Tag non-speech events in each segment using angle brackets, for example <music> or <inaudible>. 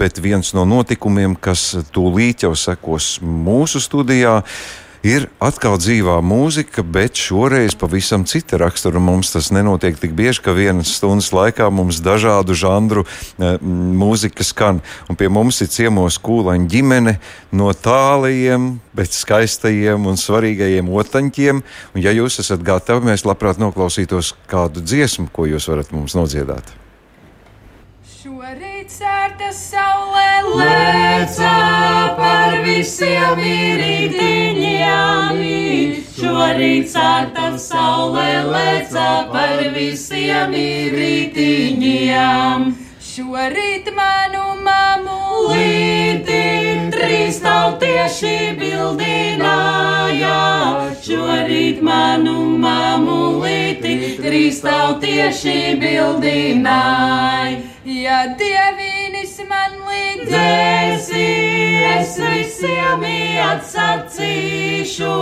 bet viens no notikumiem, kas tūlīt jau sekos mūsu studijā, ir atkal dzīvā mūzika, bet šoreiz pavisam cita rakstura. Mums tas nenotiek tik bieži, ka vienas stundas laikā mums dažādu žanru e, mūzika skan. Un pie mums ir ciemos kūlaņa ģimene no tālajiem, bet skaistajiem un svarīgajiem otaņķiem. Un, ja jūs esat gatavi, mēs labprāt noklausītos kādu dziesmu, ko jūs varat mums nodziedāt. Šorīt sērta saulē lēca par visiem rītiņām. Šorīt sērta saulē lēca par visiem rītiņām. Šorīt manu mamu līdzi trīs tautieši bildināja. Šorīt manu mamu līdzi trīs tautieši bildināja. Ja dievinis man līdzēsi, es visiem atsacīšu.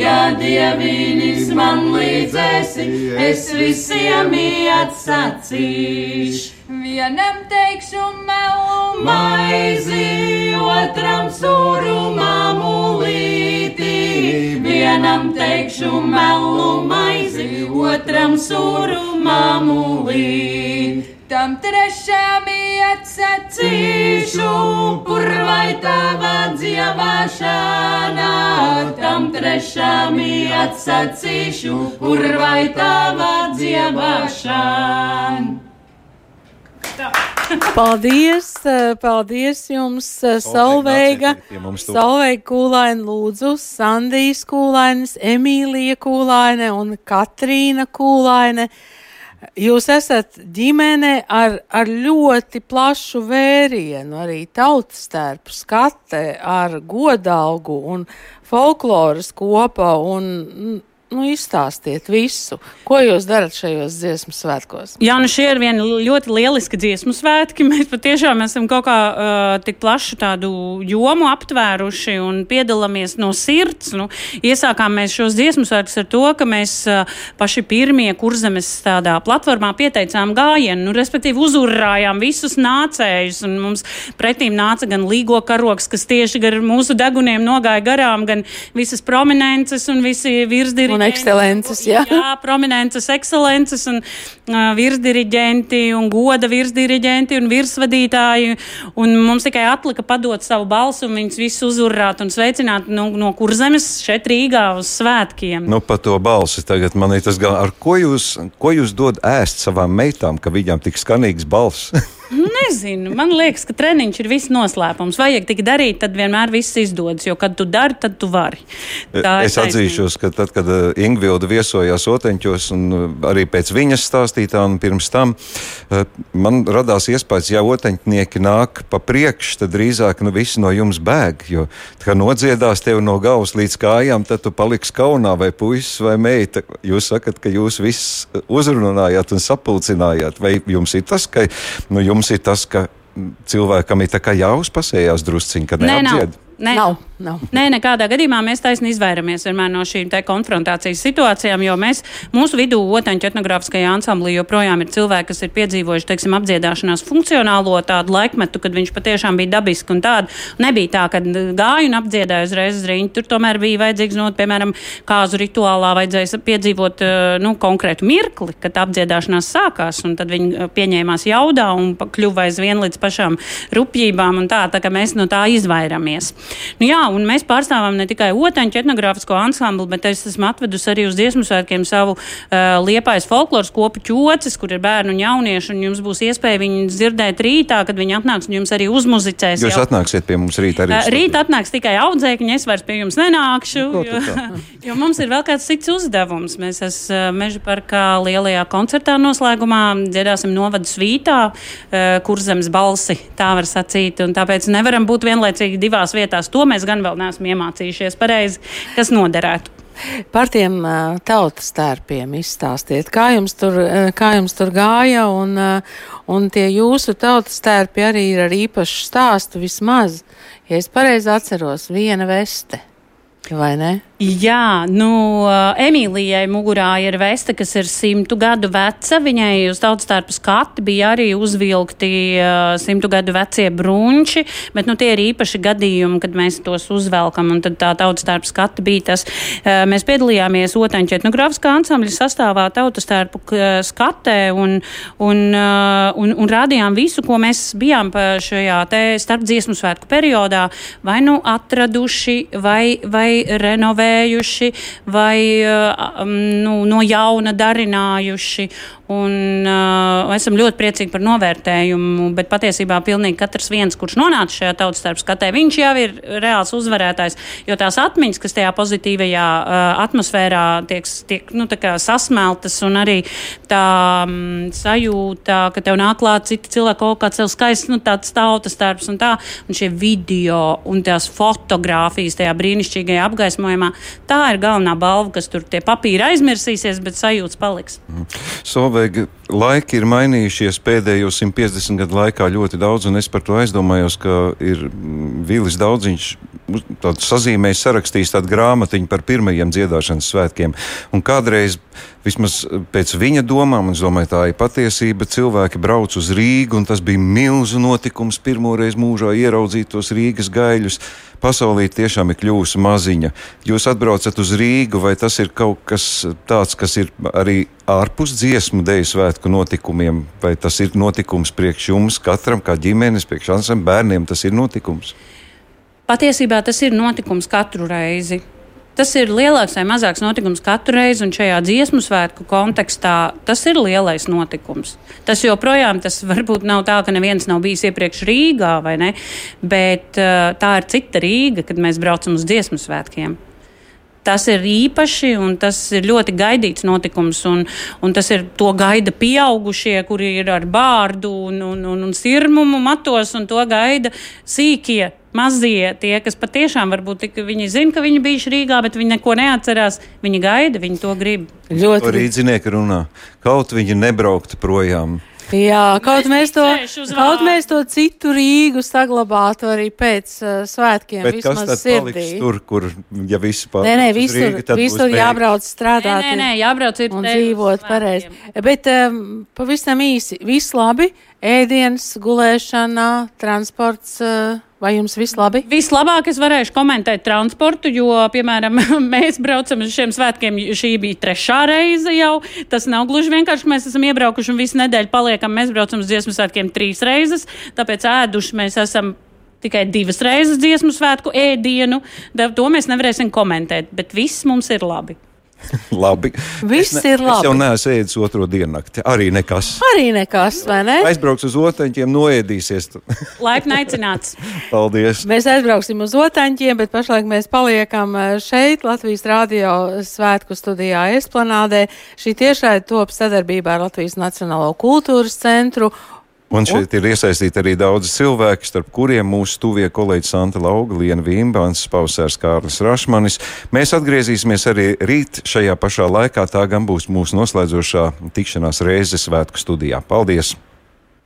Ja dievinis man līdzēsi, es visiem atsacīšu. Vienam teikšu melu maizi, otram sūru mamulīti. Vienam teikšu melu maizi, otram sūru mamulīti. Tam trešām atsacīšu, kur vai tava dziedāšana. Tam trešām atsacīšu, kur vai tava dziedāšana. Paldies, paldies jums, Solveiga. Solveiga Kūlaina, lūdzu, Sandijas Kūlainas, Emīlija Kūlaina un Katrīna Kūlaina. Jūs esat ģimene ar, ar ļoti plašu vērienu, arī tautas tērpu skate, ar godalgu un folkloras kopā un nu, izstāstiet visu, ko jūs darat šajos dziesmu svētkos. Jā, nu šie ir vieni ļoti lieliski dziesmu svētki. <laughs> Mēs patiešām esam kaut kā uh, tik plašu tādu jomu aptvēruši un piedalāmies no sirds. Nu, iesākām mēs šos dziesmu svētkus ar to, ka mēs uh, paši pirmie kurzemes tādā platformā pieteicām gājienu, nu, respektīvi uzurājām visus nācējus, mums pretīm nāca gan līgo karoks, kas tieši gar mūsu deguniem nogāja garām, gan visas prominences un visi virsdiri un ekscelences. Jā, jā prominences, ekscelences un uh, virsdiriģenti un goda virsdiriģenti un virsvadītāji. Un mums tikai atlika padot savu balsu un viņus visus uzurēt un sveicināt no, no kurzemes šeit Rīgā uz svētkiem. Nu, par to balsi tagad man ir tas, ar ko jūs, ko jūs dod ēst savām meitām, ka viņām tik skanīgs balss? <laughs> <laughs> Nu, nezinu, man liekas, ka treniņš ir viss noslēpums. Vajag tik darīt, tad vienmēr viss izdodas. Jo, kad tu dari, tad tu vari. Tā es atzīšos, ka tad, kad uh, Ingvilda viesojās Oteņķos, un uh, arī pēc viņas stāstītā, un pirms tam, man radās iespējas, ja oteņķnieki nāk pa priekšu, tad drīzāk nu, visi no jums bēg. Jo, kad nodziedās tev no galvas līdz kājām, tad tu paliksi kaunā vai puisis vai meita. Jūs sakat, ka jūs visus uzrunājāt un sapulcinājāt. Vai jums ir tas, ka nu, jums jums ir tas, ka cilvēkam ir jāuzpasējās drusciņi, kad neapdzied? Nē, nav. nav. Nē, nekādā gadījumā mēs taisni izvairamies no šīm konfrontācijas situācijām, jo mēs mūsu vidū otrajā etnogrāfiskajā ansamblī joprojām ir cilvēki, kas ir piedzīvojuši teiksim, apdziedāšanās funkcionālo tādu laikmetu, kad viņš patiešām bija dabisks un tādu. Nebija tā, ka gāju un apdziedāju uzreiz uz riņķi. Tur tomēr bija vajadzīgs, no, piemēram, kāzu rituālā vajadzēja piedzīvot eh, nu, konkrētu mirkli, kad apdziedāšanās sākās, un tad viņi eh, pieņēmās jaudā un kļuva aizvien līdz pašām rupjībām un tā, tā ka mēs no tā izvairamies. Nu, jā, un mēs pārstāvam ne tikai otrāņu etnogrāfisko ansambli, bet es esmu atvedusi arī uz dziesmu svētkiem savu uh, liepais folkloras kopu ķocis, kur ir bērnu un jaunieši, un jums būs iespēja viņus dzirdēt rītā, kad viņi atnāks un jums arī uzmuzicēs. Jūs jau. atnāksiet pie mums rīt arī? Uh, rīt atnāks tikai audzēkņi, es vairs pie jums nenākšu, nu, jo, <laughs> jo mums ir vēl kāds cits uzdevums. Mēs esam uh, Meža parkā lielajā koncertā noslēgumā dziedāsim novadu svītā, uh, kur zemes balsi, tā var sacīt, un tāpēc nevaram būt vienlaicīgi divās vietās lietās. To mēs gan vēl neesam iemācījušies pareizi, kas noderētu. Par tiem tautas tērpiem izstāstiet, kā jums tur, kā jums tur gāja, un, un tie jūsu tautas tērpi arī ir ar īpašu stāstu vismaz, ja es pareizi atceros, viena veste. Vai ne? Jā, nu, Emīlijai mugurā ir vesta, kas ir simtu gadu veca. Viņai uz tautas tērpa skati bija arī uzvilkti uh, simtu gadu vecie brunči, bet nu, tie ir īpaši gadījumi, kad mēs tos uzvelkam. Un tad tā tautas tērpa skati bija tas. Uh, mēs piedalījāmies Otaņķa etnogrāfiskā ansambļa sastāvā tautas tērpu skatē un, un, uh, un, un rādījām visu, ko mēs bijām šajā starpdziesmu svētku periodā vai nu atraduši vai, vai renovējuši renovējuši vai uh, nu, no jauna darinājuši. Un, uh, esam ļoti priecīgi par novērtējumu, bet patiesībā pilnīgi katrs viens, kurš nonāca šajā tautas starp skatē, viņš jau ir reāls uzvarētājs. Jo tās atmiņas, kas tajā pozitīvajā uh, atmosfērā tiek, tiek nu, sasmeltas, un arī tā um, sajūta, ka tev nāk klāt citi cilvēki, kaut kāds tev skaists, nu, tautas starps un tā, un šie video un tās fotogrāfijas tajā brīnišķīgajā apgaismojumā, tā ir galvenā balva, kas tur tie papīri aizmirsīsies, bet sajūtas paliks. Mm. So Norvēģi laiki ir mainījušies pēdējo 150 gadu laikā ļoti daudz, un es par to aizdomājos, ka ir mm, Vīlis Daudziņš sazīmējis, sarakstījis tādu grāmatiņu par pirmajiem dziedāšanas svētkiem. Un kādreiz, vismaz pēc viņa domām, un es domāju, tā ir patiesība, cilvēki brauc uz Rīgu, un tas bija milzu notikums pirmoreiz mūžā ieraudzīt tos Rīgas gaļus pasaulī tiešām ir kļuvusi maziņa. Jūs atbraucat uz Rīgu, vai tas ir kaut kas tāds, kas ir arī ārpus dziesmu dēļu svētku notikumiem, vai tas ir notikums priekš jums, katram kā ģimenes, priekš ansam bērniem, tas ir notikums? Patiesībā tas ir notikums katru reizi. Tas ir lielāks vai mazāks notikums katru reizi, un šajā dziesmu svētku kontekstā tas ir lielais notikums. Tas joprojām tas varbūt nav tā, ka neviens nav bijis iepriekš Rīgā, vai ne? Bet uh, tā ir cita Rīga, kad mēs braucam uz dziesmu svētkiem. Tas ir īpaši un tas ir ļoti gaidīts notikums. Un, un tas ir to gaida pieaugušie, kuri ir ar bārdu un, un, un, un sirmumu matos, un to gaida sīkie mazie, tie, kas patiešām varbūt tik, viņi zina, ka viņi bijuši Rīgā, bet viņi neko neatcerās. Viņi gaida, viņi to grib. Ļoti rīdzinieki runā. Kaut viņi nebrauktu projām. Jā, kaut mēs, to, kaut mēs to citu Rīgu saglabātu arī pēc uh, svētkiem. Bet kas tad sirdī. paliks tur, kur, ja visi pārāk? Nē, nē, visur, Rīga, visur jābrauc strādāt. Nē, nē, nē jābrauc ir un dzīvot pareizi. Bet um, pavisam īsi, viss labi, ēdiens, gulēšana, transports. Uh, Vai jums viss labi? Vislabāk es varēšu komentēt transportu, jo, piemēram, <laughs> mēs braucam uz šiem svētkiem. Šī bija trešā reize jau. Tas nav gluži vienkārši, ka mēs esam iebraukuši un visu nedēļu paliekam. Mēs braucam uz dziesmu svētkiem trīs reizes, tāpēc ēduši mēs esam tikai divas reizes dziesmu svētku ēdienu. To mēs nevarēsim komentēt, bet viss mums ir labi. <laughs> labi. Viss ne, ir labi. Es jau neesmu ēdis otro diennakti. Arī nekas. Arī nekas, vai ne? Aizbrauks uz otaņķiem, noēdīsies. <laughs> Laipni aicināts. Paldies. Mēs aizbrauksim uz otaņķiem, bet pašlaik mēs paliekam eh, šeit, Latvijas Rādio svētku studijā Esplanādē. Šī tiešai top sadarbībā ar Latvijas Nacionālo kultūras centru Un šeit ir iesaistīti arī daudzi cilvēki, starp kuriem mūsu tuvie kolēģi Santa Lauga, Liena Vīmbāns, Pausērs Kārlis Rašmanis. Mēs atgriezīsimies arī rīt šajā pašā laikā. Tā gan būs mūsu noslēdzošā tikšanās reize svētku studijā. Paldies!